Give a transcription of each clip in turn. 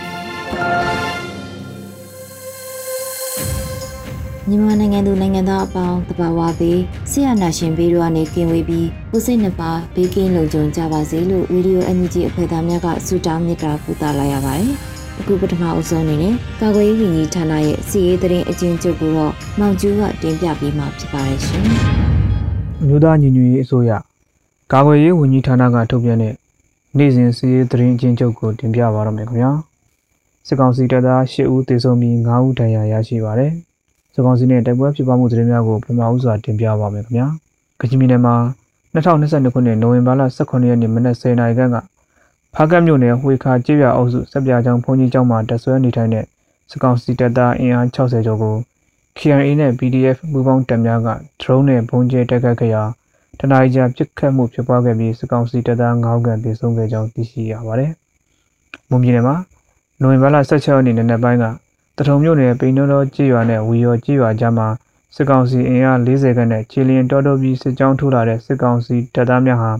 ပြီ မြန်မာနိုင်ငံသူနိုင်ငံသားအပေါင်းတဘာဝပေးဆရာနာရှင်ဘေးတို့ကနေကင်ဝေးပြီးကိုစိတ်နှပါဘေးကင်းလုံခြုံကြပါစေလို့ဗီဒီယို NUG အဖွဲ့သားများကဆုတောင်းမေတ္တာပို့သလာရပါတယ်။အခုပထမအဆုံးအနေနဲ့ကာကွယ်ရေးဝန်ကြီးဌာနရဲ့စီရေးသတင်းအကျဉ်းချုပ်ကိုတော့မောင်ကျူးကတင်ပြပေးမှာဖြစ်ပါတယ်ရှင်။မြို့သားညီညွတ်ရေးအစိုးရကာကွယ်ရေးဝန်ကြီးဌာနကထုတ်ပြန်တဲ့နေ့စဉ်စီးရေးသတင်းအကျဉ်းချုပ်ကိုတင်ပြပါရမယ်ခင်ဗျာ စစ်ကောင်စီတပ်သား၈ဦးသေဆုံးပြီး9ဦးဒဏ်ရာရရှိပါတယ်စစ်ကောင်စီနဲ့တိုက်ပွဲဖြစ်ပွားမှုသတင်းများကိုပထမဦးစွာတင်ပြပါမယ်ခင်ဗျာကချင်ပြည်နယ်မှာ2022ခုနှစ်နိုဝင်ဘာလ18ရက်နေ့မနက်10:00နာရီခန့်ကဖားကတ်မြို့နယ်ဝှေခါကျေးရွာအုပ်စုစက်ပြာကျောင်းဘုန်းကြီးကျောင်းမှာတက်ဆွဲနေထိုင်တဲ့စစ်ကောင်စီတပ်သားအင်အား60ကျော်ကို KRA နဲ့ PDF ပူးပေါင်းတပ်များက drone နဲ့ဘုံကျဲတိုက်ခတ်ခဲ့ရာတနအီကြာပြစ်ခတ်မှုဖြစ်ပွားခဲ့ပြီးစစ်ကောင်စီတပ်သား9ဦးခန့်သေဆုံးခဲ့ကြောင်းသိရှိရပါတယ်။မွန်ပြည်နယ်မှာ နိုဝင်ဘာလ16ရက်နေ့နံနက်ပိုင်းကတထုံမြို့နယ်ပိန်းတော်တော်ကြေးရွာနဲ့ဝီရောကြေးရွာကြားမှာစစ်ကောင်စီအင်အား40ခန့်နဲ့ခြေလျင်တော်တော်ပြီးစစ်ကြောင်းထိုးလာတဲ့စစ်ကောင်စီတပ်သားများဟာ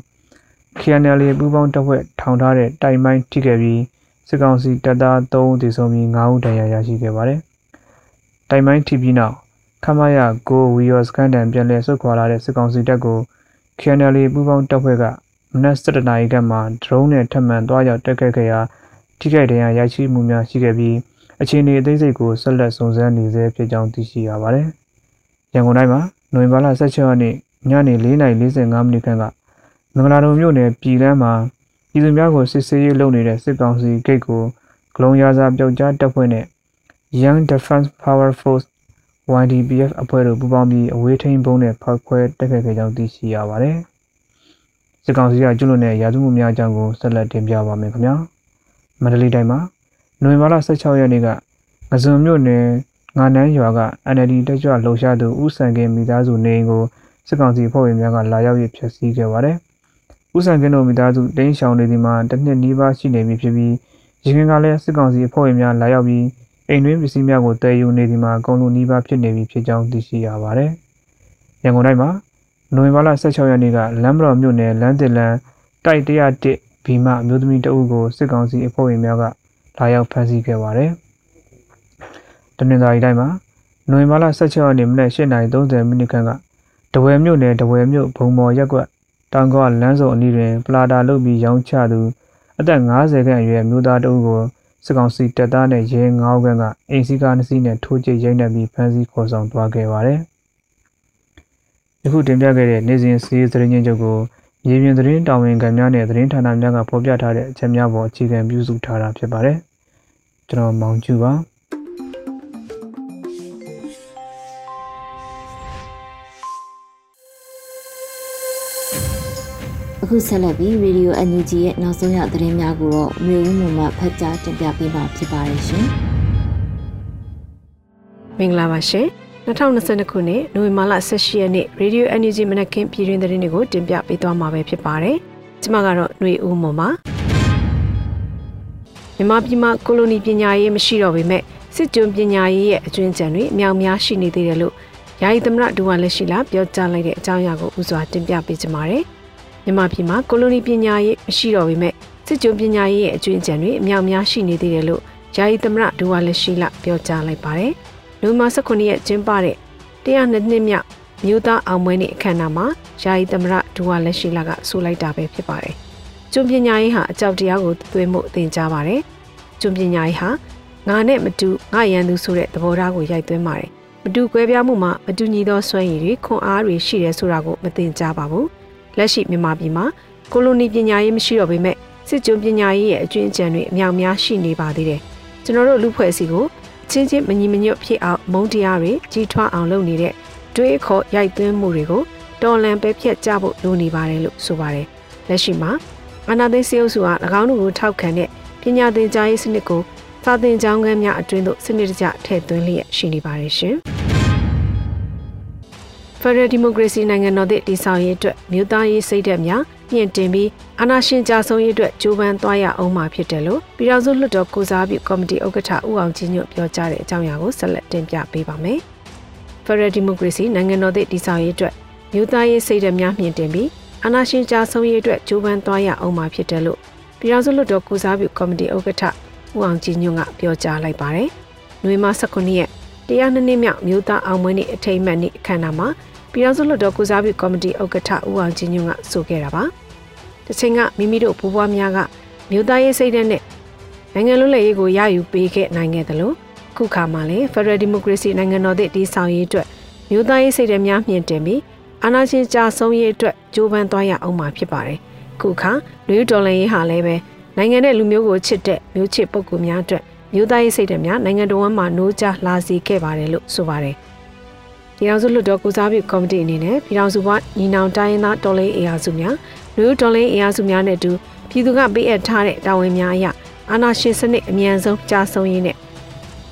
KNL ပူးပေါင်းတပ်ဖွဲ့ထောင်ထားတဲ့တိုင်မိုင်းထိခဲ့ပြီးစစ်ကောင်စီတပ်သား3ဦးသေဆုံးပြီး9ဦးဒဏ်ရာရရှိခဲ့ပါတယ်။တိုင်မိုင်းထိပြီးနောက်ခမရကိုဝီရောစကန်တန်ပြန်လည်ဆုတ်ခွာလာတဲ့စစ်ကောင်စီတပ်ကို KNL ပူးပေါင်းတပ်ဖွဲ့ကမနက်7:00နာရီခန့်မှာ drone နဲ့ထပ်မံတွားရောက်တက်ခဲ့ခဲ့ရာ ထိခိုက်ဒဏ်ရာရရှိမှုများရှိခဲ့ပြီးအခြေအနေအသေးစိတ်ကိုဆက်လက်စုံစမ်းနေဆဲဖြစ်ကြောင်းသိရှိရပါတယ်။ရန်ကုန်တိုင်းမှာနိုဝင်ဘာလ16ရက်နေ့ညနေ4:45မိနစ်ခန့်ကမင်္ဂလာတုံမြို့နယ်ပြည်လန်းမှာပြည်သူများကိုစစ်ဆေးရေးလုပ်နေတဲ့စစ်ကောင်စီဂိတ်ကိုဂလုံးရာစာပျောက်ကြားတပ်ဖွဲ့နဲ့ Young Defense Power Force YDPF အဖွဲ့တို့ပူးပေါင်းပြီးအဝေးထိန်ဘုံနဲ့ဖောက်ခွဲတက်ခဲ့ကြကြောင်းသိရှိရပါတယ်။စစ်ကောင်စီကကျွလွန်တဲ့ရာဇဝတ်များအကြောင်းကိုဆက်လက်တင်ပြပါမယ်ခင်ဗျာ။ မန္တလေးတိုင်းမှာနိုဝင်ဘာလ16ရက်နေ့ကငဇွန်မြို့နယ်ငါနန်းရွာက NLD တက်ကြွလှုပ်ရှားသူဦးစံကင်းမိသားစုနေအိမ်ကိုစစ်ကောင်စီဖွဲ့ဝင်များကလာရောက်ရဖျက်ဆီးခဲ့ပါတယ်။ဦးစံကင်းတို့မိသားစုတင်းရှောင်နေဒီမှာတစ်နှစ်နီးပါးရှိနေပြီဖြစ်ပြီးရခိုင်ကလည်းစစ်ကောင်စီအဖွဲ့ဝင်များလာရောက်ပြီးအိမ်တွင်းပစ္စည်းများကိုတည်ယူနေဒီမှာအကုန်လုံးနှီးပါဖြစ်နေပြီဖြစ်ကြောင်းသိရှိရပါတယ်။ရန်ကုန်တိုင်းမှာနိုဝင်ဘာလ16ရက်နေ့ကလမ်းမတော်မြို့နယ်လမ်းတင်လန်းတိုက်101 ဘီမအမျိုးသမီးတအုပ်ကိုစစ်ကောင်စီအဖွဲ့ဝင်များကလာရောက်ဖမ်းဆီးခဲ့ပါတယ်။တနင်္သာရီတိုင်းမှာနိုဝင်ဘာလ16ရက်နေ့မနက်8:30မိနစ်ခန့်ကတဝယ်မြို့နယ်တဝယ်မြို့ဘုံမော်ရက်ကွက်တောင်ကောလမ်းစုံအနီးတွင်ပလာတာလုပ်ပြီးရောင်းချသူအသက်50ခန့်အရွယ်မျိုးသားတအုပ်ကိုစစ်ကောင်စီတပ်သားနဲ့ရဲ9ဦးခန့်ကအိမ်စီကားနှစ်စီးနဲ့ထိုးကျရိုက်နှက်ပြီးဖမ်းဆီးခေါ်ဆောင်သွားခဲ့ပါတယ်။ယခုတင်ပြခဲ့တဲ့နေ့စဉ်စီးသတင်းချင်းချုပ်ကို မြေပြင်သတင်းတာဝန်ခံများနဲ့သတင်းဌာနများကဖော်ပြထားတဲ့အချက်များပေါ်အခြေခံပြုစုထားတာဖြစ်ပါတယ်။ကျွန်တော်မောင်ကျူပါ။အခုဆက်လက်ပြီး Radio NUG ရဲ့နောက်ဆုံးရသတင်းများကိုတော့မျိုးဦးမှမှဖတ်ကြားတင်ပြပေးမှာဖြစ်ပါတယ်ရှင်။မင်္ဂလာပါရှင်။ 2022ခုနှစ်နိုဝင်ဘာလ18ရက်နေ့ Radio NUG မနက်ခင်းပြည်တွင်သတင်းတွေကိုတင်ပြပေးသွားမှာပဲဖြစ်ပါတယ်။ကျွန်မကတော့ຫນွေဦးမွန်ပါ။မြန်မာပြည်မှာကိုလိုနီပညာရေးမရှိတော့ပေမဲ့စစ်ကြုံပညာရေးရဲ့အကျွမ်းကျန်တွေအများများရှိနေသေးတယ်လို့ယာယီသမရဒူဝါလက်ရှိလာပြောကြားလိုက်တဲ့အကြောင်းအရာကိုဥစွာတင်ပြပေးကြပါမယ်။မြန်မာပြည်မှာကိုလိုနီပညာရေးမရှိတော့ပေမဲ့စစ်ကြုံပညာရေးရဲ့အကျွင့်အကြံတွေအများများရှိနေသေးတယ်လို့ယာယီသမရဒူဝါလက်ရှိလပြောကြားလိုက်ပါတယ်။ နိုဝင်ဘာ18ရက်ကျင်းပတဲ့102နှစ်မြောက်မြို့သားအောင်ပွဲနေ့အခမ်းအနားမှာယာယီသမရဒူဝါလက်ရှိလကဆိုလိုက်တာပဲဖြစ်ပါတယ်။ကျွံပညာရေးဟာအကြောက်တရားကိုသွေးမှုသင်ကြားပါတယ်။ကျွန်းပညာရေးဟာငါနဲ့မတူငါရန်သူဆိုတဲ့သဘောထားကိုရိုက်သွင်းပါတယ်မတူကွဲပြားမှုမှာမတူညီသောစွမ်းရည်တွေခွန်အားတွေရှိတယ်ဆိုတာကိုမသိကြပါဘူးလက်ရှိမြန်မာပြည်မှာကိုလိုနီပညာရေးမရှိတော့ပေမဲ့စစ်ကျွန်းပညာရေးရဲ့အကျွင့်အကြံတွေအများများရှိနေပါသေးတယ်ကျွန်တော်တို့လူဖွဲ့စီကို ချင်းချင်းမညီမညွတ်ဖြစ်အောင်မုန်းတရားတွေကြီးထွားအောင်လုပ်နေတဲ့တွေးခေါ်ရိုက်သွင်းမှုတွေကိုတော်လန်ပဲဖြတ်ကြဖို့လိုနေပါတယ်လို့ဆိုပါတယ်လက်ရှိမှာအာနာသိန်းစေအုပ်စုက၎င်းတို့ကိုထောက်ခံတဲ့ပညာသင်ကြားရေးစနစ်ကိုစာသင်ကျောင်းခန်းများအတွင်းသို့စနစ်တကျထည့်သွင်းလျက်ရှိနေပါတယ်ရှင်။ ဖရယ်ဒီမိုကရေစီနိုင်ငံတော်သည့်တည်ဆောက်ရေးအတွက်မြို့သားရေးစိတ်ဓာတ်များမြင့်တင်ပြီးအာဏာရှင်ကြဆုံးရေးအတွက်ကြိုးပမ်းသွားရအောင်မှာဖြစ်တယ်လို့ပြည်ထောင်စုလွှတ်တော်ကိုစားပြုကော်မတီဥက္ကဋ္ဌဦးအောင်ကြီးညွတ်ပြောကြားတဲ့အကြောင်းအရာကိုဆက်လက်တင်ပြပေးပါမယ်။ဖရယ်ဒီမိုကရေစီနိုင်ငံတော်သည့်တည်ဆောက်ရေးအတွက်မြို့သားရေးစိတ်ဓာတ်များမြင့်တင်ပြီးအာဏာရှင်ကြဆုံးရေးအတွက်ကြိုးပမ်းသွားရအောင်မှာဖြစ်တယ်လို့ပြည်ထောင်စုလွှတ်တော်ကိုစားပြုကော်မတီဥက္ကဋ္ဌဦးအောင်ကြည်ညွန့်ကပြောကြားလိုက်ပါတယ်။နွေမ19ရက်တရားနှစ်နှစ်မြောက်မြို့သားအောင်မွေးနေ့အထိမ်းအမှတ်နေ့အခမ်းအနားမှာ ပြည်ထောင်စုလွှတ်တော်ကိုစားပြုကော်မတီဥက္ကဋ္ဌဦးအောင်ကြည်ညွန့်ကဆိုခဲ့တာပါ။တချိန်ကမိမိတို့ဘိုးဘွားများကမြို့သားရေးစိတ်ဓာတ်နဲ့နိုင်ငံလွတ်လပ်ရေးကိုရယူပေးခဲ့နိုင်ခဲ့တယ်လို့ခုခါမှာလည်း Federal Democracy နိုင်ငံတော်သည့်တည်ဆောက်ရေးအတွက်မြို့သားရေးစိတ်ဓာတ်များမြင့်တင်ပြီးအာဏာရှင်ကြာဆုံးရေးအတွက်ကြိုးပမ်းသွားရအောင်မှာဖြစ်ပါတယ်။ခုခါလူဒေါ်လာရေးဟာလည်းပဲနိုင်ငံနဲ့လူမျိုးကိုချစ်တဲ့မျိုးချစ်ပုဂ္ဂိုလ်များအတွက်မျိုးသားရေးစိတ်ဓာတ်များနိုင်ငံတော်ဝန်မှနိုးကြားလာစီခဲ့ပါတယ်လို့ဆိုပါတယ်။ ပြည်ထောင်စုလွှတ်တော်ကုစားပြုကော်မတီအနေနဲ့ပြည်ထောင်စုဘညီနောင်တိုင်းရင်းသားတော်လှန်ရေးအင်အားစုများလူတော်လှန်ရေးအင်အားစုများနဲ့အတူပြည်သူကပေးအပ်ထားတဲ့တာဝန်များအရအာဏာရှင်စနစ်အမြန်ဆုံးကြာဆုံးရေးနဲ့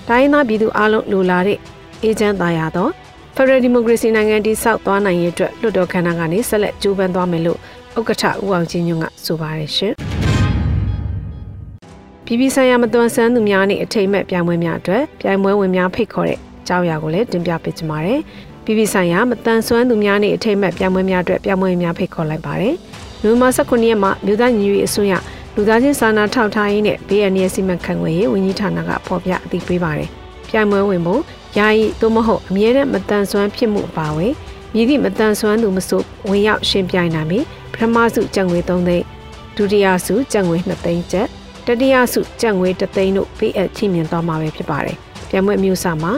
တိုင်းရင်းသားပြည်သူအလုံးလိုလားတဲ့အေဂျင့်သားရသော Federal Democracy နိုင်ငံတည်ဆောက်သွားနိုင်ရေးအတွက်လွှတ်တော်ခန္ဓာကနေဆက်လက်ကြိုးပမ်းသွားမယ်လို့ဥက္ကဋ္ဌဦးအောင်ချင်းညွန့်ကဆိုပါတယ်ရှင်။ပြည်ပဆိုင်ရာမသွန်ဆန်းသူများနဲ့အထိမ့်မဲ့ပြိုင်ပွဲများအတွက်ပြိုင်ပွဲဝင်များဖိတ်ခေါ်တဲ့ အကြောင်းအရာကိုလည်းတင်ပြပေးချင်ပါတယ်။ပြည်ပဆိုင်ရာမတန်ဆွမ်းသူများနဲ့အထိမ့်မဲ့ပြိုင်ပွဲများအတွက်ပြိုင်ပွဲများဖိတ်ခေါ်လိုက်ပါတယ်။နိုဝင်ဘာ19ရက်မှာမြို့သားညီညွတ်ရေးအစိုးရလူသားချင်းစာနာထောက်ထားရေးနဲ့ဘေးအန္တရာယ်စီမံခန့်ခွဲရေးဝန်ကြီးဌာနကဖော်ပြအသိပေးပါတယ်။ပြိုင်ပွဲဝင်ဖို့ယာယီသို့မဟုတ်အမြဲတမ်းမတန်ဆွမ်းဖြစ်မှုအပါအဝင်မြည်သည့်မတန်ဆွမ်းသူမဆိုဝင်ရောက်ရှင်ပြိုင်နိုင်ပြီးပထမစုကျပ်ငွေ3သိန်းဒုတိယစုကျပ်ငွေ2သိန်းကျပ်တတိယစုကျပ်ငွေ3သိန်းတို့ပေးအပ်ချီးမြှင့်သွားမှာပဲဖြစ်ပါတယ်။ပြန်ပွဲမျိုးစာမှာ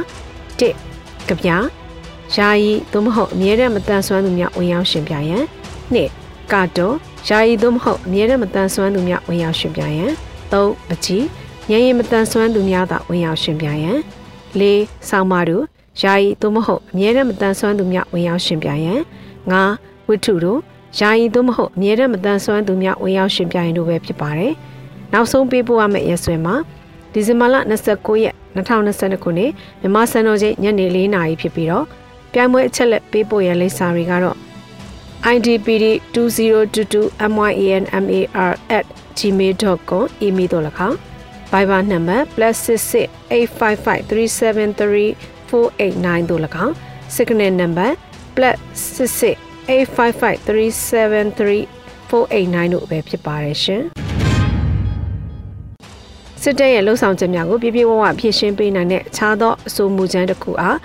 1ကြပြယာယီသို့မဟုတ်အမြဲတမ်းမတန်ဆွမ်းသူများဝင်ရောက်ရှင်ပြရန်2ကာတိုယာယီသို့မဟုတ်အမြဲတမ်းမတန်ဆွမ်းသူများဝင်ရောက်ရှင်ပြရန်3ပကြီးညရင်မတန်ဆွမ်းသူများသာဝင်ရောက်ရှင်ပြရန်၄ဆောင်းမတို့ယာယီသို့မဟုတ်အမြဲတမ်းမတန်ဆွမ်းသူများဝင်ရောက်ရှင်ပြရန်၅ဝိထုတို့ယာယီသို့မဟုတ်အမြဲတမ်းမတန်ဆွမ်းသူများဝင်ရောက်ရှင်ပြရင်တို့ပဲဖြစ်ပါတယ်။နောက်ဆုံးပေးပို့ရမယ့်ရက်စွဲမှာဒီဇင်ဘာလ29ရက် 2022ခုနှစ်မြန်မာစံတော်ချိန်ညနေ4နာရီဖြစ်ပြီးတော့ပြိုင်ပွဲအချက်လက်ပေးပို့ရလိပ်စာတွေကတော့ IDPD 2022MYANMAR@gmail.com email တို့၎င်း Viber နံပါတ် +66855373489 တို့၎င်း Signal နံပါတ် +66855373489 တို့ပဲဖြစ်ပါတယ်ရှင် စစ်တပ်ရဲ့လှုပ်ဆောင်ချက်များကိုပြပြဝဝဖြည့်ရှင်းပေးနိုင်တဲ့အခြားသောအဆိုအမူချမ်းတစ်ခုအား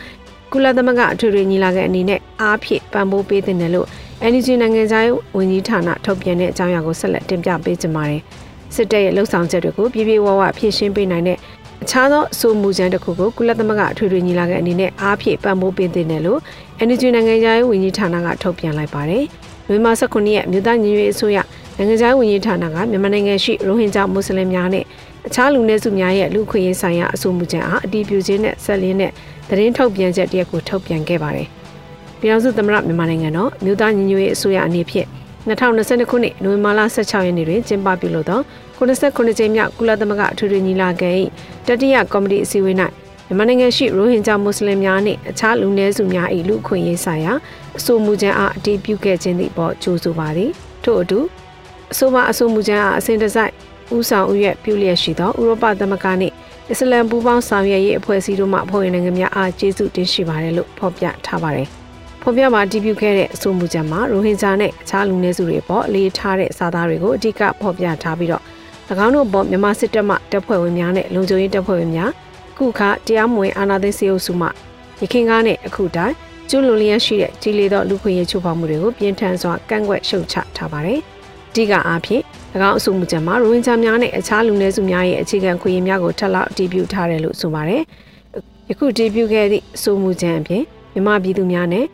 ကုလသမဂ္ဂအထွေထွေညီလာခံအနေနဲ့အားဖြည့်ပံ့ပိုးပေးတဲ့တယ်လို့ NGO နိုင်ငံသားရေးဝန်ကြီးဌာနထုတ်ပြန်တဲ့အကြောင်းအရာကိုဆက်လက်တင်ပြပေးကြပါမယ်။စစ်တပ်ရဲ့လှုပ်ဆောင်ချက်တွေကိုပြပြဝဝဖြည့်ရှင်းပေးနိုင်တဲ့အခြားသောအဆိုအမူချမ်းတစ်ခုကိုကုလသမဂ္ဂအထွေထွေညီလာခံအနေနဲ့အားဖြည့်ပံ့ပိုးပေးတဲ့တယ်လို့ NGO နိုင်ငံသားရေးဝန်ကြီးဌာနကထုတ်ပြန်လိုက်ပါတယ်။မြန်မာ19ရက်မြို့သားညီညွတ်ရေးအစိုးရနိုင်ငံသားဝန်ကြီးဌာနကမြန်မာနိုင်ငံရှိရိုဟင်ဂျာမွတ်စလင်များနဲ့ အခြားလူနည်းစုများရဲ့လူခွင့်ရေးဆိုင်ရာအဆိုအမူကြမ်းအားအတည်ပြုခြင်းနဲ့ဆက်လင်းတဲ့သတင်းထုတ်ပြန်ချက်တရက်ကိုထုတ်ပြန်ခဲ့ပါတယ်။ပြည်ထောင်စုသမ္မတမြန်မာနိုင်ငံတော်မြို့သားညီညွတ်ရေးအစိုးရအနေဖြင့်2022ခုနှစ်နိုဝင်ဘာလ16ရက်နေ့တွင်ကျင်းပပြုလုပ်သော89ကြိမ်မြောက်ကုလသမဂ္ဂအထွေထွေညီလာခံ၏တတိယကော်မတီအစည်းအဝေး၌မြန်မာနိုင်ငံရှိရိုဟင်ဂျာမွတ်စလင်များနှင့်အခြားလူနည်းစုများ၏လူခွင့်ရေးဆိုင်ရာအဆိုအမူကြမ်းအားအတည်ပြုခဲ့ခြင်းသည့်ပေါ်ကြိုးဆိုပါသည်ထို့အတူအဆိုပါအဆိုအမူကြမ်းအားအစဉ်တစိုက် ဦးဆောင်ဦးရွက်ပြုလျက်ရှိသောဥရောပသမဂ္ဂနှင့်အစ္စလမ်ပူးပေါင်းဆောင်ရွက်ရေးအဖွဲ့အစည်းတို့မှအဖွဲ့ဝင်နိုင်ငံများအားကျေးဇူးတင်ရှိပါတယ်လို့ဖော်ပြထားပါတယ်။ဖော်ပြမှာတည်ပြုခဲ့တဲ့အဆိုအမူကြမ်းမှာရိုဟင်ဂျာနဲ့အခြားလူနည်းစုတွေပေါ်အလေးထားတဲ့စာသားတွေကိုအဓိကဖော်ပြထားပြီးတော့၎င်းတို့ပေါ်မြန်မာစစ်တပ်မှတပ်ဖွဲ့ဝင်များနဲ့လုံခြုံရေးတပ်ဖွဲ့ဝင်များခုခတရားမဝင်အာဏာသိမ်းစေအုပ်စုမှရခိုင်ကားနဲ့အခုတိုင်းကျူးလွန်လျက်ရှိတဲ့ကြီးလေသောလူခွင့်ရေးချိုးဖောက်မှုတွေကိုပြင်းထန်စွာကန့်ကွက်ရှုတ်ချထားပါတယ်။အဓိကအားဖြင့်၎ င်းအဆိုမှုချက်မှာရိုဝင်ဂျာများနဲ့အခြားလူနည်းစုများရဲ့အခြေခံခွင့်ရများကိုထပ်လောက်အတည်ပြုထားတယ်လို့ဆိုပါတယ်။ယခုတည်ပြုခဲ့သည့်အဆိုမှုချက်အပြင်မြန်မာပြည်သူများနဲ့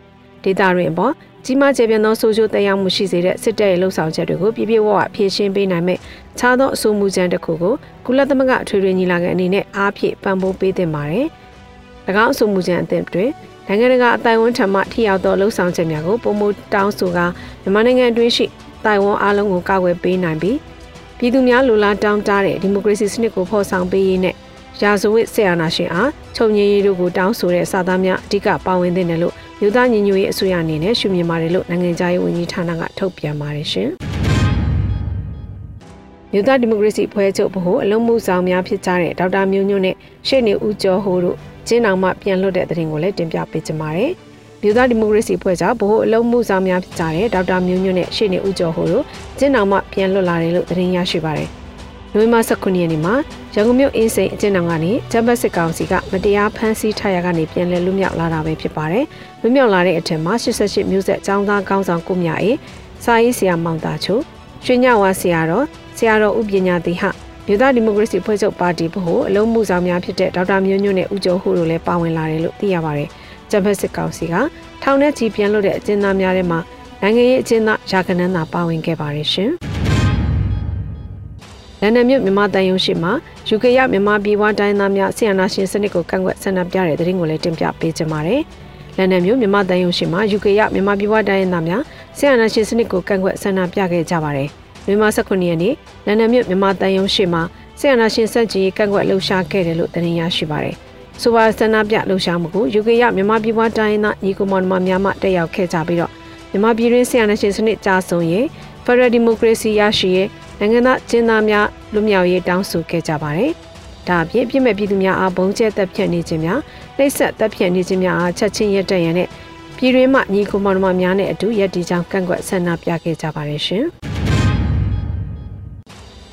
ဒေသတွင်ပေါ်ကြီးမားကျယ်ပြန့်သောဆိုးကျိုးတရားမှုရှိစေတဲ့စစ်တပ်ရဲ့လှုပ်ဆောင်ချက်တွေကိုပြပြဝဝဖြည့်ရှင်းပေးနိုင်မဲ့ခြားသောအဆိုမှုချမ်းတစ်ခုကိုကုလသမဂ္ဂထွေထွေညီလာခံအနေနဲ့အားဖြည့်ပံ့ပိုးပေးသင့်ပါတယ်။၎င်းအဆိုမှုချမ်းအသစ်တွင်နိုင်ငံတကာအတိုင်ဝန်းထံမှထိရောက်သောလှုပ်ဆောင်ချက်များကိုပုံမတောင်းဆိုကာမြန်မာနိုင်ငံအတွင်းရှိ တိုင်ဝမ်အားလုံးကိုကာကွယ်ပေးနိုင်ပြီးပြည်သူများလူလားတောင်းတတဲ့ဒီမိုကရေစီစနစ်ကိုဖော်ဆောင်ပေးရေးနဲ့ရာဇဝတ်ဆရာနာရှင်အားချုပ်ငြိမ်းရေးတို့ကိုတောင်းဆိုတဲ့စာသားများအဓိကပါဝင်သင့်တယ်လို့မြို့သားညီညွတ်ရေးအစိုးရအနေနဲ့ရှုမြင်ပါတယ်လို့နိုင်ငံခြားရေးဝန်ကြီးဌာနကထုတ်ပြန်ပါတယ်ရှင်။မြို့သားဒီမိုကရေစီဖွဲ့ချုပ်ဗဟိုအလုံးမှုဆောင်များဖြစ်ကြတဲ့ဒေါက်တာမျိုးညွန့်နဲ့ရှေ့နေဦးကျော်ဟိုတို့ကျင်းအောင်မှပြန်လွတ်တဲ့တဲ့ရင်ကိုလည်းတင်ပြပေးကြပါမယ်။ မြို့သားဒီမိုကရေစီဖွဲ့ချုပ်ဗဟိုအလုံးမှုဆောင်များဖြစ်ကြတဲ့ဒေါက်တာမျိုးညွန့်နဲ့ရှေ့နေဦးကျော်ဟိုတို့ကျင်းအောင်မှပြန်လွတ်လာတယ်လို့သတင်းရရှိပါတယ်။နိုဝင်ဘာ19ရက်နေ့မှာရန်ကုန်မြို့အင်းစိန်အကျဉ်းထောင်ကနေဂျမ်ဘတ်စစ်ကောင်စီကမတရားဖမ်းဆီးထားရကနေပြန်လည်လွတ်မြောက်လာတာပဲဖြစ်ပါတယ်။လွတ်မြောက်လာတဲ့အထက်မှာ88မျိုးဆက်ចောင်းသားကောင်းဆောင်ကိုမြအေးစာရေးဆရာမောင်တာချိုရွှေညဝါဆရာတော်ဆရာတော်ဥပညာတိဟမြို့သားဒီမိုကရေစီဖွဲ့ချုပ်ပါတီဘဟုအလုံးမှုဆောင်များဖြစ်တဲ့ဒေါက်တာမျိုးညွန့်နဲ့ဦးကျော်ဟိုတို့လည်းပါဝင်လာတယ်လို့သိရပါတယ်။ ဂျမ်ဘတ်စစ်ကောင်စီကထောင်ထဲကြီးပြန်လွတ်တဲ့အကျဉ်းသားများထဲမှာနိုင်ငံရေးအကျဉ်းသားရာခိုင်နှန်းသာပါဝင်ခဲ့ပါတယ်ရှင်။လန်ဒန်မြို့မြန်မာတန်ယုံရှိမှာယူကေရမြန်မာပြည်ဝတိုင်းသားများဆီယနာရှင်စနစ်ကိုကန့်ကွက်ဆန္ဒပြတဲ့တဲ့ရင်ကိုလည်းတင်ပြပေးကြပါမယ်။လန်ဒန်မြို့မြန်မာတန်ယုံရှိမှာယူကေရမြန်မာပြည်ဝတိုင်းသားများဆီယနာရှင်စနစ်ကိုကန့်ကွက်ဆန္ဒပြခဲ့ကြပါတယ်။မြန်မာ19ရက်နေ့လန်ဒန်မြို့မြန်မာတန်ယုံရှိမှာဆီယနာရှင်စက်ကြီးကန့်ကွက်လှုပ်ရှားခဲ့တယ်လို့တင်ရရှိပါတယ်။ ဆိုပါဆန္ဒပြလှုပ်ရှားမှုကိုယူကေရမြန်မာပြည်ဝတိုင်းသားညီကိုမောင်နှမများမှတက်ရောက်ခဲ့ကြပြီးတော့မြန်မာပြည်တွင်းဆီယနာရှင်စနစ်ကြာဆုံးရေးဖရယ်ဒီမိုကရေစီရရှိရေးနိုင်ငံသားကျင်းသားများလူမြောက်ရေးတောင်းဆိုခဲ့ကြပါတယ်။ဒါအပြင်ပြည်မဲ့ပြည်သူများအားဘုံကျဲတပ်ဖြတ်နေခြင်းများနှိပ်စက်တပ်ဖြတ်နေခြင်းများအားချက်ချင်းရက်တရန်နဲ့ပြည်တွင်းမှညီကိုမောင်နှမများနဲ့အတူရက်တီကြောင်းကန့်ကွက်ဆန္ဒပြခဲ့ကြပါတယ်ရှင်။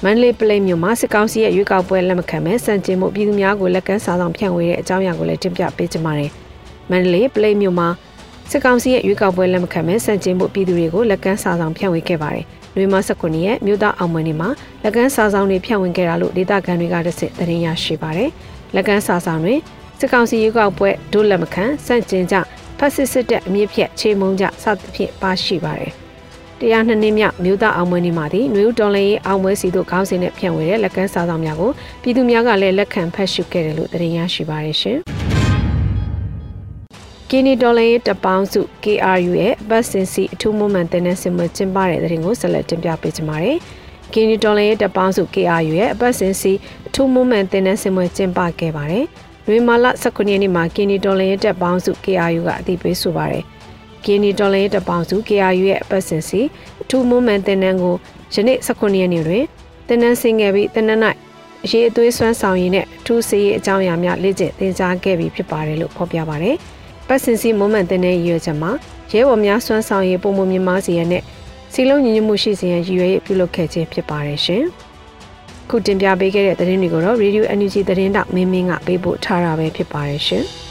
မန္တလေးပလိမြို့မှာစစ်ကောင်စီရဲ့ရွေးကောက်ပွဲလက်မခံမဲစံကျင်မှုပြည်သူများကိုလက်ကမ်းစာဆောင်ဖြန့်ဝေတဲ့အကြောင်းအရာကိုလည်းတင်ပြပေးကြပါမယ်။မန္တလေးပလိမြို့မှာစစ်ကောင်စီရဲ့ရွေးကောက်ပွဲလက်မခံမဲစံကျင်မှုပြည်သူတွေကိုလက်ကမ်းစာဆောင်ဖြန့်ဝေခဲ့ပါတယ်။နွေမ19ရက်မြို့သားအောင်မွေနေမှာလက်ကမ်းစာဆောင်တွေဖြန့်ဝင်ခဲ့တာလို့ဒေသခံတွေကတဆင့်သတင်းရရှိပါတယ်။လက်ကမ်းစာဆောင်တွေစစ်ကောင်စီရွေးကောက်ပွဲဒုလက်မခံစန့်ကျင်ကြဖက်စစ်စစ်တပ်အမြင့်ဖြတ်ချေမုံကြစသဖြင့်ပါရှိပါတယ်။ တရားနှစ်နှစ်မြောက်မြို့သားအောင်မွေနေမှာသည်နွေဦးတော်လင်းရေးအောင်မွေစီတို့ခေါင်းစဉ်နဲ့ဖြန့်ဝေတဲ့လက်ကမ်းစာဆောင်များကိုပြည်သူများကလည်းလက်ခံဖတ်ရှုခဲ့တယ်လို့သတင်းရရှိပါတယ်ရှင်။ကီနီဒေါ်လာရဲ့တပေါင်းစု KRU ရဲ့ဘတ်စင်စီအထူးမွန်မှန်တင်တဲ့စင်မကျင်းပတဲ့တဲ့ရင်ကိုဆက်လက်တင်ပြပေးကြပါမယ်။ကီနီဒေါ်လာရဲ့တပေါင်းစု KRU ရဲ့ဘတ်စင်စီအထူးမွန်မှန်တင်တဲ့စင်မကျင်းပခဲ့ပါတယ်။လွေမာလာ19ရက်နေ့မှာကီနီဒေါ်လာရဲ့တပေါင်းစု KRU ကအသိပေးဆိုပါတယ်။ ကီနီဒေါ်လာရဲ့တပေါင်းစု KRU ရဲ့ဘတ်စင်စီအထူးမွန်မှန်တင်တဲ့ကိုယနေ့19ရက်နေ့တွင်တင်နန်းဆင်ခဲ့ပြီးတင်နန်း၌အရေးအသွေးစွမ်းဆောင်ရည်နဲ့အထူးစေရေးအကြောင်းအရာများလေ့ကျင့်သင်ကြားခဲ့ပြီးဖြစ်ပါတယ်လို့ဖော်ပြပါတယ်။ပတ်စင်စီမွမ်းမန်တဲ့ရဲ့ရည်ရွယ်ချက်မှာရဲဘော်များစွမ်းဆောင်ရေးပုံမမြင်မာစီရနဲ့စီလုံးညီညွတ်မှုရှိစေရန်ရည်ရွယ်ပြုလုပ်ခဲ့ခြင်းဖြစ်ပါတယ်ရှင်။ခုတင်ပြပေးခဲ့တဲ့သတင်းတွေကိုတော့ Radio NUG သတင်းတောက်မင်းမင်းကပေးပို့ထားတာပဲဖြစ်ပါတယ်ရှင်။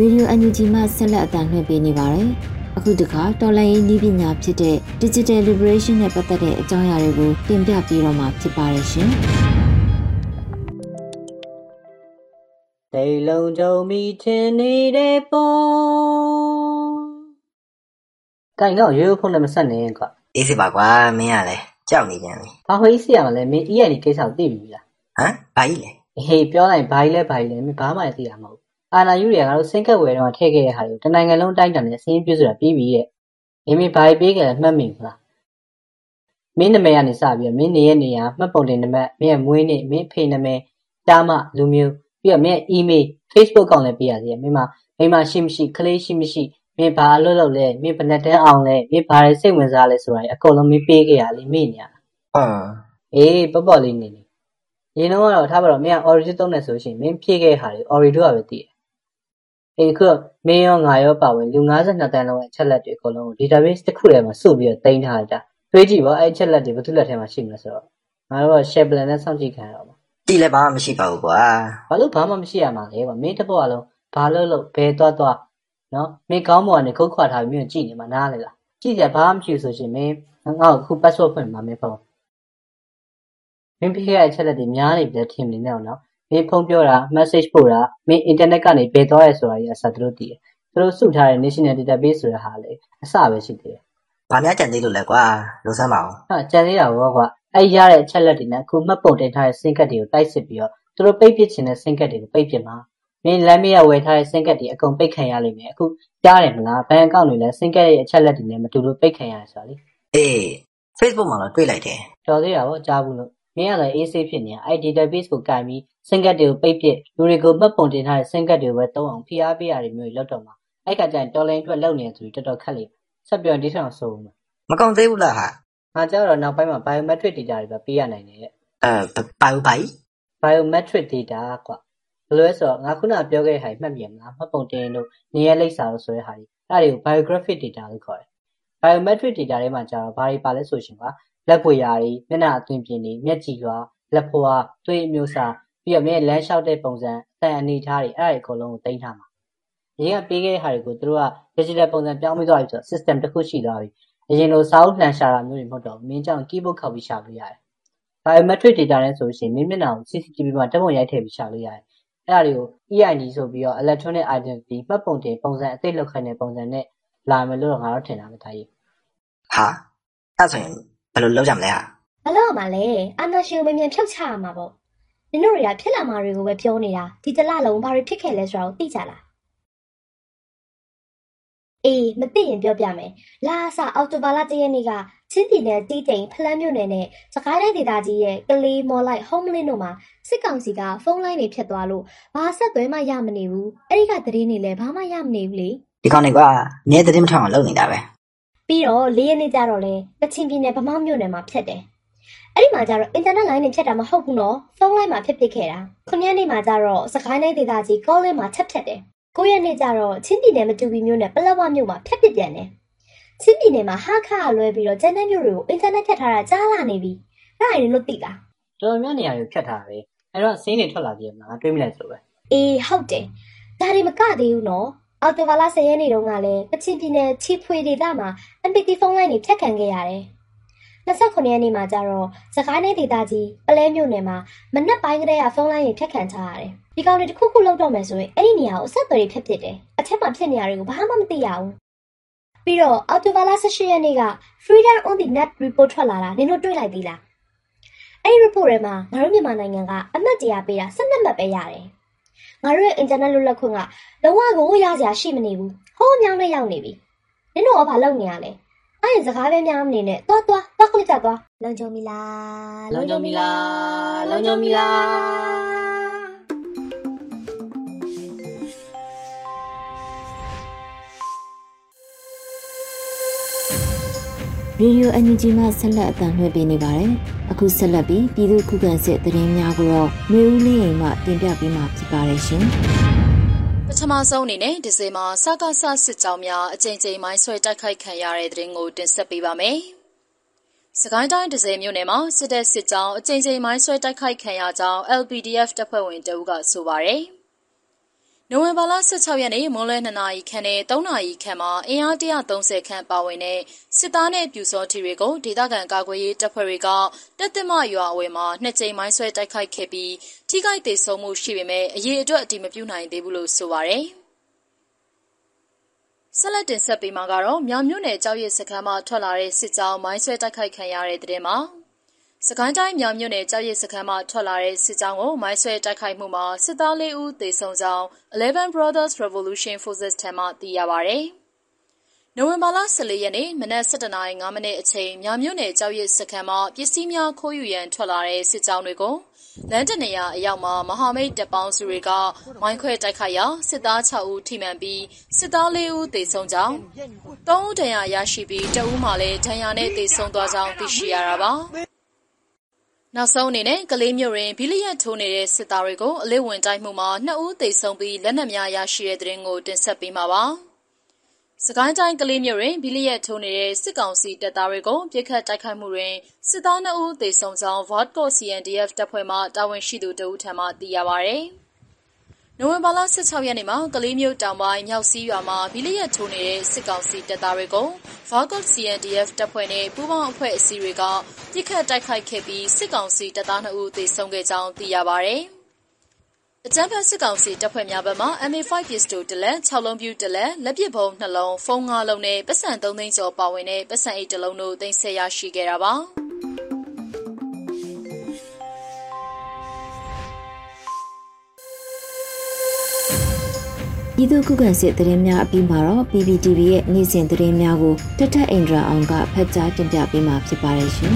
ရေဒီယိုအန်ယူဂျီမှဆက်လက်အသံလွှင့်ပေးနေပါတယ်။အခုတခါတော်လိုင်းရေးနည်းပညာဖြစ်တဲ့ Digital Liberation နဲ့ပတ်သက်တဲ့အကြောင်းအရာတွေကိုတင်ပြပေးတော့မှာဖြစ်ပါတယ်ရှင်။တိတ်လုံးကြုံမိထင်နေတဲ့ပေါ်။ကိုင်တော့ရိုးရိုးဖုန်းနဲ့မဆက်နဲ့ကွာ။အေးစစ်ပါကွာမင်းကလည်းကြောက်နေကြတယ်။ဘာခွေးစီရမလဲမင်း EA ကိစ္စကိုသိပြီလား။ဟမ်ဘာကြီးလဲ။ဟေးပြောလိုက်ဘာကြီးလဲဘာကြီးလဲမင်းဘာမှသိရမှာမဟုတ် အာဏာယူတွေက ငါတို့စိန်ကပ်ဝယ်တော့ထည့်ခဲ့တဲ့ဟာတွေကိုတနိုင်ငံလုံးတိုင်းတာနဲ့စင်းပြဆိုတာပြီးပြီတဲ့ မင်းမဘာပေးခဲ့လဲ မှတ်မိဘူးလား မင်းနာမည်ကနေစပြီးတော့ မင်းနေရဲ့နေရာ မှတ်ပုံတင်နံပါတ် မင်းရဲ့မွေးနေ့ မင်းဖေနာမည်တားမ လူမျိုး ပြီးတော့ မင်းရဲ့ email Facebook ကောင်လည်း ပေးရသေးတယ် မင်းမမိမရှိမရှိ ကလေးရှိမရှိ မင်းဘာလို့လုပ်လဲ မင်းဘယ်နဲ့တန်းအောင်လဲ မင်းဘာတွေစိတ်ဝင်စားလဲဆိုတာအကုန်လုံး မင်းပေးခဲ့ရလေမင်းညာဟာ အေး ပေါ့ပေါ့လေးနေနေအရင်တော့ကတော့ ထားပါတော့ မင်းက origin သုံးတယ်ဆိုရှင် မင်းဖြည့်ခဲ့တဲ့ဟာတွေ origin တို့ကပဲသိတယ် အေးခုမင်းရောငါရောပါဝင်လူ52တန်းလုံးရဲ့အချက်လက်တွေအကုန်လုံးကို database တစ်ခုထဲမှာစုပြီးတော့တင်ထားကြတွေးကြည့်ပါအဲ့အချက်လက်တွေဘယ်သူလက်ထဲမှာရှိမလဲဆိုတော့ငါတို့က share plan နဲ့စောင့်ကြည့်ခံရတော့မှာကြည့်လဲဘာမှမရှိပါဘူးကွာဘာလို့ဘာမှမရှိရမှာလဲကွာမင်းတစ်ပေါ်အလုံးဘာလို့လို့ဘယ်သွားသွားနော်မင်းကောင်းပေါ်ကနေခုတ်ခွာထားပြီးမင်းကြည့်နေမှာနားလေလားကြည့်ကြဘာမှမရှိဘူးဆိုရှင်မင်းငါ့ကိုခု password ဖွင့်မှာမင်းဖုန်းမင်းပြခဲ့တဲ့အချက်လက်တွေများနေပြီထင်နေတယ်နော် မင်းဖုန်းပြောတာ message ပို့တာ မင်း internet ကနေ ဘယ်သွားရဲဆိုတာကြီးအစားသူတို့သိတယ် သူတို့စုထားတဲ့ national database ဆိုတာဟာလေအစပဲရှိသေးတယ် ဘာများကြံသေးလို့လဲကွာလို့စမ်းပါအောင်ဟာကြံသေးတာဘောကွာအဲ့ရတဲ့အချက်လက်တွေနဲ့ အခုမှတ်ပုံတင်ထားတဲ့စင်ကတ်တွေကို တိုက်စစ်ပြီးတော့ သူတို့ပိတ်ပစ်ခြင်းတဲ့စင်ကတ်တွေကို ပိတ်ပစ်မှာ မင်း လမ်းမရဝယ်ထားတဲ့စင်ကတ်တွေအကုန်ပိတ်ခံရလိမ့်မယ် အခုကြားတယ်မလား ဘဏ်အကောင့်တွေလည်းစင်ကတ်ရဲ့ အချက်လက်တွေနဲ့ မတူလို့ ပိတ်ခံရတယ်ဆိုတာလေ အေး Facebook မှာတော့ တွေ့လိုက်တယ် တော်သေးတာဗောကြားဘူးလို့ မင်းကလည်း AC ဖြစ်နေတာအဲ့ database ကိုကင်ပြီးစင်ကတ်တွေကိုပိတ်ပစ်လူတွေကိုမှတ်ပုံတင်ထားတဲ့စင်ကတ်တွေကိုပဲတုံးအောင်ဖိအားပေးရတယ်မျိုးတွေလောက်တော့မှာအဲ့ခါကျရင်တော်လိုင်းအတွက်လောက်နေတယ်ဆိုပြီးတော်တော်ခက်လိမ့်မယ်ဆက်ပြောရင်ဒီထက်အောင်ဆိုဦးမယ်မကုန်သေးဘူးလားဟာငါကြောက်တော့နောက်ပိုင်းမှာ biometric data တွေပဲပေးရနိုင်တယ်တဲ့အဲဘာဘူးဘာကြီး biometric data ကွာဘယ်လိုလဲဆိုတော့ငါခုနကပြောခဲ့တဲ့ဟာကြီးမှတ်မြင်မလားမှတ်ပုံတင်လို့နေရာလိပ်စာလို့ဆိုတဲ့ဟာကြီးအဲ့ဒါတွေကို biographic data လို့ခေါ်တယ် biometric data တွေမှာကျတော့ဘာတွေပါလဲဆိုရှင်ကွာ လက်ပွေရာတွေ မျက်နှာအသွင်ပြင်တွေ မျက်ကြည်ရွာလက်ဖွာသွေးအမျိုးအစား ပြီးတော့ မျက်လမ်းလျှောက်တဲ့ပုံစံအတန်အနေထားတွေ အဲ့ဒါတွေအကုန်လုံးကိုတင်ထားမှာ အရင်ကပေးခဲ့တဲ့ဟာတွေကို သူတို့က digital ပုံစံပြောင်းပြီးသွားပြီဆိုတော့ system တစ်ခုရှိသွားပြီ အရင်လို စာအုပ်လှန်ရှာတာမျိုးတွေ မဟုတ်တော့ဘူး မင်းကြောင့် keyboard ခောက်ပြီး ရှာလို့ရတယ် biometric data နဲ့ဆိုရှင် မင်းမျက်နှာကို CCTV မှာတက်ပုံရိုက်ထည့်ပြီး ရှာလို့ရတယ်။အဲ့ဒါတွေကို EID ဆိုပြီးတော့ electronic identity မှတ်ပုံတင်ပုံစံအသိလောက်ခိုင်းတဲ့ ပုံစံနဲ့ လာမယ်လို့တော့ ငါတို့ထင်တာပဲ ဒါကြီး ဟာ အဲ့ဆိုရင် ဘယ်လိုလုပ်ကြမလဲဟာမလို့မလဲအာနာရှင်ကိုမြန်မြန်ဖြုတ်ချရမှာပေါ့နင်တို့တွေကဖြစ်လာမှာတွေကိုပဲပြောနေတာဒီတစ်လလုံးဘာတွေဖြစ်ခဲ့လဲဆိုတာကိုသိကြလားအေးမသိရင်ပြောပြမယ်လာအစအော်တိုဘာလတရက်နေ့ကချင်းပြည်နယ်တီးတိန်ဖလန်းမြို့နယ်နဲ့စကိုင်းတိုင်းဒေသကြီးရဲ့ကလေးမော်လိုက်ဟုံးမလင်းတို့မှာစစ်ကောင်စီကဖုန်းလိုင်းတွေဖြတ်သွားလို့ဘာဆက်သွဲမှရမနေဘူးအဲ့ဒီကသတင်းတွေလည်းဘာမှရမနေဘူးလေဒီကောင်တွေကနဲသတင်းမထောင်အောင်လုပ်နေတာပဲ ပြီးတော့လေးရက်နေ့ကျတော့လေကချင်ပြည်နယ်ဗမာမြို့နယ်မှာဖြတ်တယ်။အဲ့ဒီမှာကျတော့အင်တာနက်လိုင်းတွေဖြတ်တာမဟုတ်ဘူးနော်။ဖုန်းလိုင်းမှာဖြတ်ပစ်ခဲ့တာ။ခုနှစ်ရက်နေ့မှာကျတော့စကိုင်းတိုင်းဒေသကြီးကောလင်းမှာချက်ဖြတ်တယ်။ကိုရက်နေ့ကျတော့ချင်းပြည်နယ်မတူပီမြို့နယ်ပလက်ဝမြို့မှာဖြတ်ပစ်ပြန်တယ်။ချင်းပြည်နယ်မှာဟာခါလွဲပြီးတော့ကျန်တဲ့မြို့တွေကိုအင်တာနက်ဖြတ်ထားတာကြားလာနေပြီ။အဲ့ဒါရင်လို့သိလား။တော်တော်များနေရာတွေဖြတ်ထားတာပဲ။အဲ့တော့စင်းတွေထွက်လာကြည့်မလားငါတွေးမိလိုက်ဆိုပဲ။အေးဟုတ်တယ်။ဒါတွေမကသေးဘူးနော်။ အော်တိုဘာလ10ရက်နေ့တုန်းကလည်းကချင်ပြည်နယ်ချီဖွေဒေသမှာ MPT ဖုန်းလိုင်းတွေဖြတ်ခံခဲ့ရတယ်။29ရက်နေ့မှာကျတော့စကိုင်းနယ်ဒေသကြီးပလဲမြို့နယ်မှာမနက်ပိုင်းကတည်းကဖုန်းလိုင်းတွေဖြတ်ခံချရတယ်။ဒီကောင်တွေတစ်ခုခုလောက်တော့မယ်ဆိုရင်အဲ့ဒီနေရာကိုအဆက်အသွယ်တွေဖြတ်ပစ်တယ်။အထက်မှာဖြစ်နေရတွေကိုဘာမှမသိရဘူး။ပြီးတော့အော်တိုဘာလ18ရက်နေ့က Freedom on the Net report ထွက်လာတာနင်တို့တွေ့လိုက်သေးလား။အဲ့ဒီ report ထဲမှာငါတို့မြန်မာနိုင်ငံကအမှတ်တရပေးတာ12မှတ်ပဲရတယ်။ ငါတို့ရဲ့ internet လွတ်လပ်ခွင့်ကလုံးဝကိုရစရာရှိမနေဘူး။ဟိုးမြောင်းနဲ့ရောက်နေပြီ။နင်တို့ကဘာလုပ်နေရလဲ။အဲ့ဒီစကားပဲများမနေနဲ့။သွားသွားသွားကလစ်ကြသွား။လုံခြုံပြီလား။လုံခြုံပြီလား။လုံခြုံပြီလား။ Radio NUG မှဆက်လက်အသံလွှင့်ပေးနေပါတယ်။အခုဆက်လက်ပြီးပြည်သူခုခံစစ်သတင်းများကိုတော့မျိုးဦးလေးအိမ်မှတင်ပြပေးမှာဖြစ်ပါတယ်ရှင်။ပထမဆုံးအနေနဲ့ဒီဇင်ဘာစကားဆစစ်ကြောင်းများအကြိမ်ကြိမ်မိုင်းဆွဲတိုက်ခိုက်ခံရတဲ့တဲ့ရင်ကိုတင်ဆက်ပေးပါမယ်။စကိုင်းတိုင်းဒဇယ်မြို့နယ်မှာစစ်တပ်စစ်ကြောင်းအကြိမ်ကြိမ်မိုင်းဆွဲတိုက်ခိုက်ခံရကြောင်း LPDF တပ်ဖွဲ့ဝင်တအုပ်ကဆိုပါရယ်။ နိုဝင်ဘာလ16ရက်နေ့ မွန်းလွဲ2နာရီခန့်နဲ့3နာရီခန့်မှာ အင်အား130ခန့်ပါဝင်တဲ့ စစ်သားနဲ့ပြူစောထီတွေကို ဒေသခံကာကွယ်ရေးတပ်ဖွဲ့တွေကတက်သစ်မရွာအဝယ်မှာနှစ်ကြိမ် မိုင်းဆွဲတိုက်ခိုက်ခဲ့ပြီး ထိခိုက်ဒေဆုံးမှု ရှိပေမဲ့ အရေးအတွက် အတိမပြုနိုင်သေးဘူးလို့ ဆိုပါရယ်။ဆက်လက်တင်ဆက်ပေးမှာကတော့ မြောင်မြို့နယ်ကြောက်ရည်စခန်းမှာထွက်လာတဲ့ စစ်ကြောင်း မိုင်းဆွဲတိုက်ခိုက်ခံရတဲ့တဲ့မှာ စကိုင်းတိုင်းမြောင်မြို့နယ်ကြောက်ရည်စခန်းမှာထွက်လာတဲ့စစ်ကြောင်းကိုမိုင်းဆွဲတိုက်ခိုက်မှုမှာစစ်သား၄ဦးသေဆုံးကြောင်း11 Brothers Revolution Forces ထံမှသိရပါဗျ။နိုဝင်ဘာလ14ရက်နေ့မနက်7:05မိနစ်အချိန်မြောင်မြို့နယ်ကြောက်ရည်စခန်းမှာပစ္စည်းများခိုးယူရန်ထွက်လာတဲ့စစ်ကြောင်းတွေကိုလမ်းတနေရာအရောက်မှာမဟာမိတ်တပ်ပေါင်းစုတွေကမိုင်းခွဲတိုက်ခိုက်ရာစစ်သား6ဦးထိမှန်ပြီးစစ်သား4ဦးသေဆုံးကြောင်း3ဦးဒဏ်ရာရရှိပြီးတအူးမှလည်းဒဏ်ရာနဲ့သေဆုံးသွားကြောင်းသိရှိရတာပါ။ နနောက်ဆုံးအနေနဲ့ကလေးမျိုးတွင်ဘီလီယက်ထိုးနေတဲ့ စစ်သားတွေကို အလေးဝင်တိုက်မှုမှာနှစ်ဦးသေဆုံးပြီး လက်နက်များရရှိတဲ့တဲ့ရင်ကို တင်ဆက်ပေးမှာပါ။စကိုင်းတိုင်း ကလေးမျိုးတွင်ဘီလီယက်ထိုးနေတဲ့ စစ်ကောင်စီတပ်သားတွေကိုပြစ်ခတ်တိုက်ခိုက်မှုတွင် စစ်သား2ဦးသေဆုံးကြောင်း Vodco CNDF တပ်ဖွဲ့မှ တာဝန်ရှိသူတဦးထံမှ သိရပါဗျ။ နိုဝင်ဘာလ16ရက်နေ့မှာ ကလေးမျိုးတောင်ပိုင်း မြောက်စီးရွာမှာဘီလီယက်ထိုးနေတဲ့ စစ်ကောင်စီတပ်သားတွေကို Vagot CNDF တပ်ဖွဲ့နဲ့ ပူးပေါင်းအဖွဲ့အစည်းတွေကပြစ်ခတ်တိုက်ခိုက်ခဲ့ပြီး စစ်ကောင်စီတပ်သား2ဦး သေဆုံးခဲ့ကြောင်း သိရပါဗျ။အကြမ်းဖက် စစ်ကောင်စီတပ်ဖွဲ့များဘက်မှ MA5 ပစ္စတိုတလက်6လုံးပြူတလက် လက်ပစ်ဗုံး2လုံး ဖုန်း5လုံးနဲ့ပတ်စံ3သိန်းကျော်ပါဝင်တဲ့ပတ်စံအိတ်တစ်လုံးတို့တင်ဆက်ရရှိခဲ့တာပါ။ ပြည်သူ့ခုခံစစ်တရင်များအပြီးမှာတော့ PPTV ရဲ့နေ့စဉ်တရင်များကိုတထက်အင်ဒရာအောင်ကဖတ်ကြားတင်ပြပေးမှာဖြစ်ပါတယ်ရှင်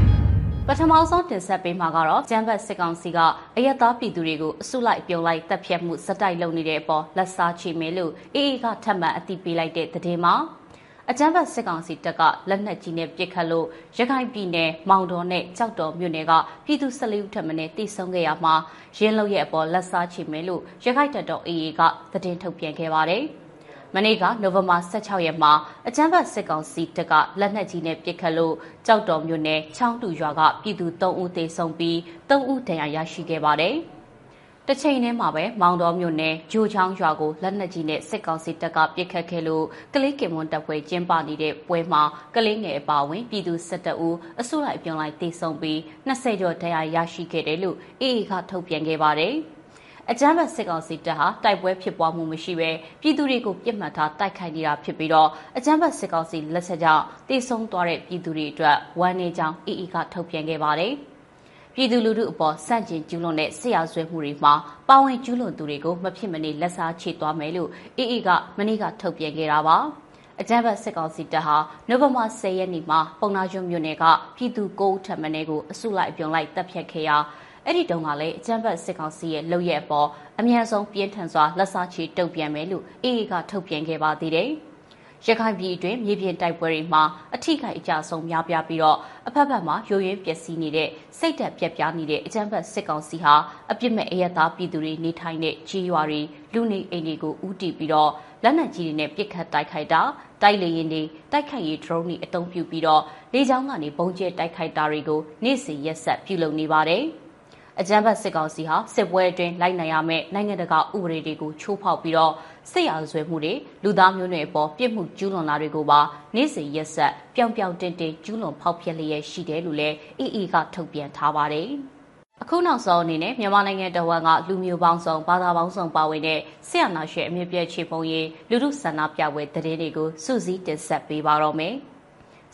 ။ပထမဆုံးတင်ဆက်ပေးမှာကတော့ကျန်းဘတ်စစ်ကောင်စီကအယက်သားပြည်သူတွေကိုအစုလိုက်ပြုံလိုက်တပ်ဖြတ်မှုစတိုက်လုပ်နေတဲ့အပေါ်လက်စားချေမယ်လို့အေအေကထပ်မံအသိပေးလိုက်တဲ့သတင်းမှာ အကြမ်းဖက်စစ်ကောင်စီတပ်ကလက်နက်ကြီးနဲ့ပစ်ခတ်လို့ရခိုင်ပြည်နယ်မောင်တော်နဲ့ကြောက်တော်မြို့နယ်ကပြည်သူ14ဦးထပ်မံတိစုံခဲ့ရမှာရင်းလုံရဲ့အပေါ်လက်စားချေမယ်လို့ရခိုင်တပ်တော် AA ကသတင်းထုတ်ပြန်ခဲ့ပါတယ်။မနေ့ကနိုဝင်ဘာ16ရက်မှာအကြမ်းဖက်စစ်ကောင်စီတပ်ကလက်နက်ကြီးနဲ့ပစ်ခတ်လို့ကြောက်တော်မြို့နယ်ချောင်းတူရွာကပြည်သူ3ဦးသေဆုံးပြီး3ဦးဒဏ်ရာရရှိခဲ့ပါတယ်။ တစ်ချိန်တည်းမှာပဲမောင်တော်မြို့နယ်ဂျိုချောင်းရွာကိုလက်နက်ကြီးနဲ့စစ်ကောင်စီတပ်ကပစ်ခတ်ခဲ့လို့ကလေးကင်မွန်တပ်ဖွဲ့ကျင်းပနေတဲ့ပွဲမှာကလေးငယ်အပါအဝင်ပြည်သူ12ဦးအစုလိုက်ပြုံလိုက်တေဆုံးပြီး20ကျော်ဒဏ်ရာရရှိခဲ့တယ်လို့အေအေကထုတ်ပြန်ခဲ့ပါတယ်။အကြမ်းဖက်စစ်ကောင်စီတပ်ဟာတိုက်ပွဲဖြစ်ပွားမှုမရှိဘဲပြည်သူတွေကိုပြစ်မှတ်ထားတိုက်ခိုက်နေတာဖြစ်ပြီးတော့အကြမ်းဖက်စစ်ကောင်စီလက်ချက်ကြောင့်တေဆုံးသွားတဲ့ပြည်သူတွေအတွက်ဝမ်းနည်းကြောင်းအေအေကထုတ်ပြန်ခဲ့ပါတယ်။ ပြည်သူလူထုအပေါ်စန့်ကျင်ကျူးလွန်တဲ့ဆရာဆွဲမှုတွေမှာပါဝင်ကျူးလွန်သူတွေကိုမဖြစ်မနေလက်စားချေသွားမယ်လို့အေအေကမနေ့ကထုတ်ပြန်ခဲ့တာပါအကြမ်းဖက်စစ်ကောင်စီတပ်ဟာနိုဝင်ဘာ10ရက်နေ့မှာပုံနာကျွန်းမြို့နယ်ကပြည်သူ9ဦးထပ်မံကိုအစုလိုက်အပြုံလိုက်တပ်ဖြတ်ခဲ့ရာအဲ့ဒီတုန်းကလည်းအကြမ်းဖက်စစ်ကောင်စီရဲ့လုပ်ရက်အပေါ်အမြန်ဆုံးပြင်းထန်စွာလက်စားချေတုံ့ပြန်မယ်လို့အေအေကထုတ်ပြန်ခဲ့ပါသေးတယ်။ ရခိုင်ပြည်အတွင်းမြေပြင်တိုက်ပွဲတွေမှာအထိခိုက်အကြဆုံးများပြားပြီးတော့အဖက်ဖက်မှာရိုးရင်းပျက်စီးနေတဲ့စိတ်တက်ပြက်ပြားနေတဲ့အကြမ်းဖက်စစ်ကောင်စီဟာအပြစ်မဲ့အယက်သားပြည်သူတွေနေထိုင်တဲ့ခြေရွာတွေလူနေအိမ်တွေကိုဥတီပြီးတော့လက်နက်ကြီးတွေနဲ့ပစ်ခတ်တိုက်ခိုက်တာတိုက်လေရင်တွေတိုက်ခိုက်ရေး drone တွေအသုံးပြုပြီးတော့လေကြောင်းကနေပုံကျဲတိုက်ခိုက်တာတွေကိုနေ့စဉ်ရက်ဆက်ပြုလုပ်နေပါတယ်။ အကြမ်းဖက်စစ်ကောင်စီဟာစစ်ပွဲအတွင်းလိုက်နိုင်ရမယ့်နိုင်ငံတကာဥပဒေတွေကိုချိုးဖောက်ပြီးတော့စစ်ရာဇဝဲမှုတွေလူသားမျိုးနွယ်အပေါ်ပြစ်မှုကျူးလွန်တာတွေကိုပါနေ့စဉ်ရက်ဆက်ပြောင်ပြောင်တင်တင်ကျူးလွန်ဖောက်ဖျက်လျက်ရှိတယ်လို့လည်း EE ကထုတ်ပြန်ထားပါတယ်။အခုနောက်ဆုံးအနေနဲ့မြန်မာနိုင်ငံတော်ဝန်ကလူမျိုးပေါင်းစုံဘာသာပေါင်းစုံပါဝင်တဲ့ဆရာနာရှင်အမြင့်ပြည့်ချေပုံရေးလူမှုဆန္ဒပြပွဲတည်တွေကိုစုစည်းတင်ဆက်ပေးပါတော့မယ်။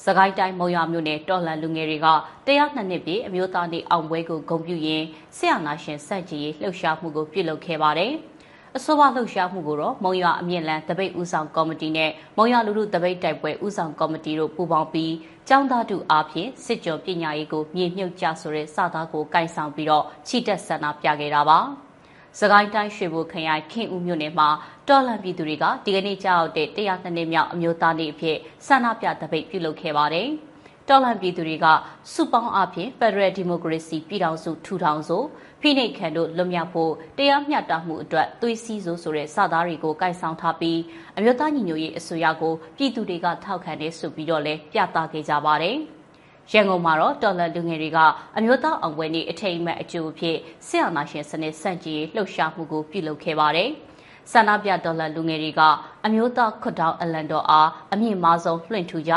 စကိုင်းတိုင်းမုံရွာမြို့နယ်တော်လှန်လူငယ်တွေကတရားနှစ်နှစ်ပြည့်အမျိုးသားနေ့အောင်ပွဲကိုဂုဏ်ပြုရင်းဆရာနာရှင်စန့်ကြီးလှုပ်ရှားမှုကိုပြုလုပ်ခဲ့ပါတယ်။အဆိုပါလှုပ်ရှားမှုကိုတော့မုံရွာအမြင့်လန်းတပိတ်ဦးဆောင်ကော်မတီနဲ့မုံရွာလူထုတပိတ်တိုက်ပွဲဦးဆောင်ကော်မတီတို့ပူးပေါင်းပြီးကျောင်းသားတို့အားဖြင့်စစ်ကြောပညာရေးကိုမြေမြုပ်ကြဆိုတဲ့စကားကိုကင်ဆောင်ပြီးတော့ချီတက်ဆန္ဒပြခဲ့တာပါ။ စကိုင်းတိုင်းရွှေဘိုခရိုင်ခင်ဦးမြို့နယ်မှာတော်လန်ပြည်သူတွေကဒီကနေ့ကြောက်တဲ့တရားနှစ်နှစ်မြောက်အမျိုးသားနေ့အဖြစ်ဆန္ဒပြတပိတ်ပြုလုပ်ခဲ့ပါတယ်။တော်လန်ပြည်သူတွေကစုပေါင်းအဖြစ် Federal Democracy ပြည်ထောင်စုထူထောင်ဆိုဖိနှိပ်ခံတို့လွတ်မြောက်ဖို့တရားမျှတမှုအတွက်သွေးစည်းစိုးဆိုတဲ့စာသားတွေကိုကိုင်ဆောင်ထားပြီးအမျိုးသားညီညွတ်ရေးအစိုးရကိုပြည်သူတွေကထောက်ခံနေဆိုပြီးတော့လဲပြသခဲ့ကြပါတယ်။ ရန်ကုန်မှာတော့တော်လန်လူငယ်တွေကအမျိုးသားအောင်ပွဲနေ့အထိမ်းအမှတ်အကျိုးအဖြစ်ဆရာနာရှင်စနစ်စန့်ကျင်လှုပ်ရှားမှုကိုပြုလုပ်ခဲ့ပါတယ်။ဆန္ဒပြဒေါ်လာလူငယ်တွေကအမျိုးသားခွတ်တောင်းအလန်တော်အားအမြင့်မားဆုံးလွှင့်ထူကြ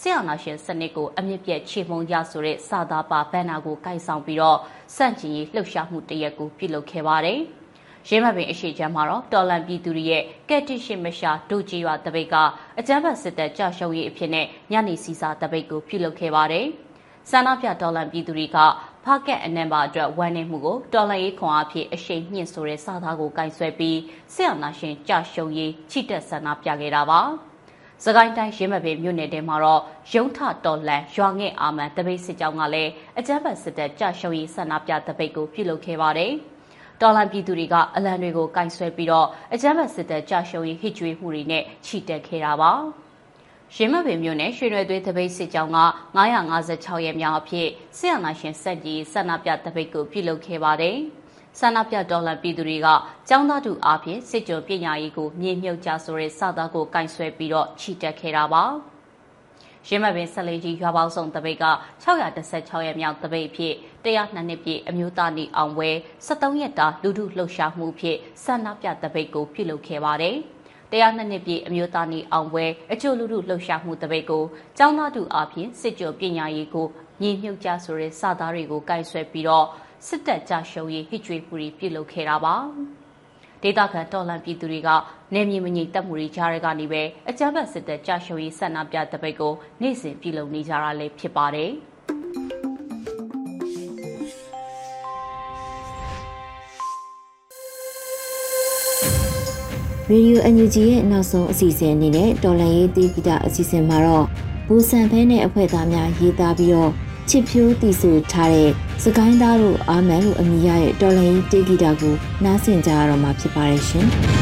ဆရာနာရှင်စနစ်ကိုအမြင့်ပြတ်ချေမှုန်းကြဆိုတဲ့စာသားပါဘန်နာကိုကိုင်ဆောင်ပြီးတော့စန့်ကျင်လှုပ်ရှားမှုတရက်ကိုပြုလုပ်ခဲ့ပါတယ်။ ရင်းမပင်အရှိချမ်းမှာတော့တော်လန်ပြည်သူတွေရဲ့ကက်တိရှိမရှာဒိုကြီးရွာတပိတ်ကအကြမ်းဖက်စစ်တပ်ကြာရှုံးရေးအဖြစ်နဲ့ညနေစီစာတပိတ်ကိုပြုလုပ်ခဲ့ပါတယ်။ဆန္ဒပြတော်လန်ပြည်သူတွေကဖကက်အနံပါအတွက်ဝမ်းနည်းမှုကိုတော်လန်ရေးခွန်အားဖြင့်အရှိန်မြင့်ဆိုတဲ့စာသားကိုကင်ဆွဲပြီးဆရာနာရှင်ကြာရှုံးရေးချိတက်ဆန္ဒပြခဲ့တာပါ။စကိုင်းတိုင်းရင်းမပင်မြို့နယ်ထဲမှာတော့ရုံထတော်လန်ရွာငဲ့အာမန်တပိတ်စစ်ကြောင်းကလည်းအကြမ်းဖက်စစ်တပ်ကြာရှုံးရေးဆန္ဒပြတပိတ်ကိုပြုလုပ်ခဲ့ပါတယ်။ တော်လန်ပြည်သူတွေက အလံတွေကိုကင်ဆွဲပြီးတော့ အကြမ်းဖက်စစ်တပ်ကြာရှုံးရေး ဟစ်ကြွေးမှုတွေနဲ့ ချီတက်ခဲ့တာပါရင်းမပင်မြို့နယ် ရွှေရွယ်သွေးတပိတ်စစ်ကြောင်းက956ရက်မြောက်အဖြစ်ဆရာနာရှင်စက်ကြီးဆန္ဒပြတပိတ်ကို ပြုလုပ်ခဲ့ပါတယ်။ဆန္ဒပြဒေါ်လာပြည်သူတွေကចောင်းသားတူအားဖြင့် စစ်ကြောပညာရေးကို မြေမြုပ်ကြဆိုတဲ့စသားကိုကင်ဆယ်ပြီးတော့ ချီတက်ခဲ့တာပါ။ ရင်းမပင်ဆက်လေးကြီးရွာပေါင်းစုံတပိတ်က616ရက်မြောက်တပိတ်ဖြစ်102နှစ်ပြည့်အမျိုးသားနေအောင်ဝဲ73ရက်တာလူထုလှုပ်ရှားမှုဖြစ်ဆန္ဒပြတပိတ်ကိုပြုလုပ်ခဲ့ပါတယ်။တရားနှစ်နှစ်ပြည့်အမျိုးသားနေအောင်ပွဲအကျိုးလူထုလှုပ်ရှားမှုတပိတ်ကိုကျောင်းသားတူအပြင်စစ်ကြောပညာရေးကိုညီမြုပ်ကြဆိုတဲ့စာသားတွေကိုကင်ဆယ်ပြီးတော့စစ်တပ်ကြရှုံးရေးဟစ်ကြွေးမှုတွေပြုလုပ်ခဲ့တာပါ ဒေတာခံတော်လန်ပြည်သူတွေကနေမြေမငြိမ်တက်မှုတွေကြားရကနေပဲအကြမ်းဖက်စစ်တပ်ကြရှုံးရေးဆန္ဒပြတပိတ်ကိုနေ့စဉ်ပြုလုပ်နေကြတာလည်းဖြစ်ပါတယ်။ရေဒီယိုအန်ယူဂျီရဲ့နောက်ဆုံးအစီအစဉ်အနေနဲ့တော်လန်ရေးတီးဂီတအစီအစဉ်မှာတော့ဘူဆန်ဖဲနဲ့အဖွဲ့သားများရေးသားပြီးတော့ ချစ်ဖြိုးတည်ဆူထားတဲ့စကိုင်းသားတို့အာမန်လို့အမည်ရတဲ့တော်လန်ရေးတီးဂီတကိုနားဆင်ကြရတော့မှာဖြစ်ပါတယ်ရှင်။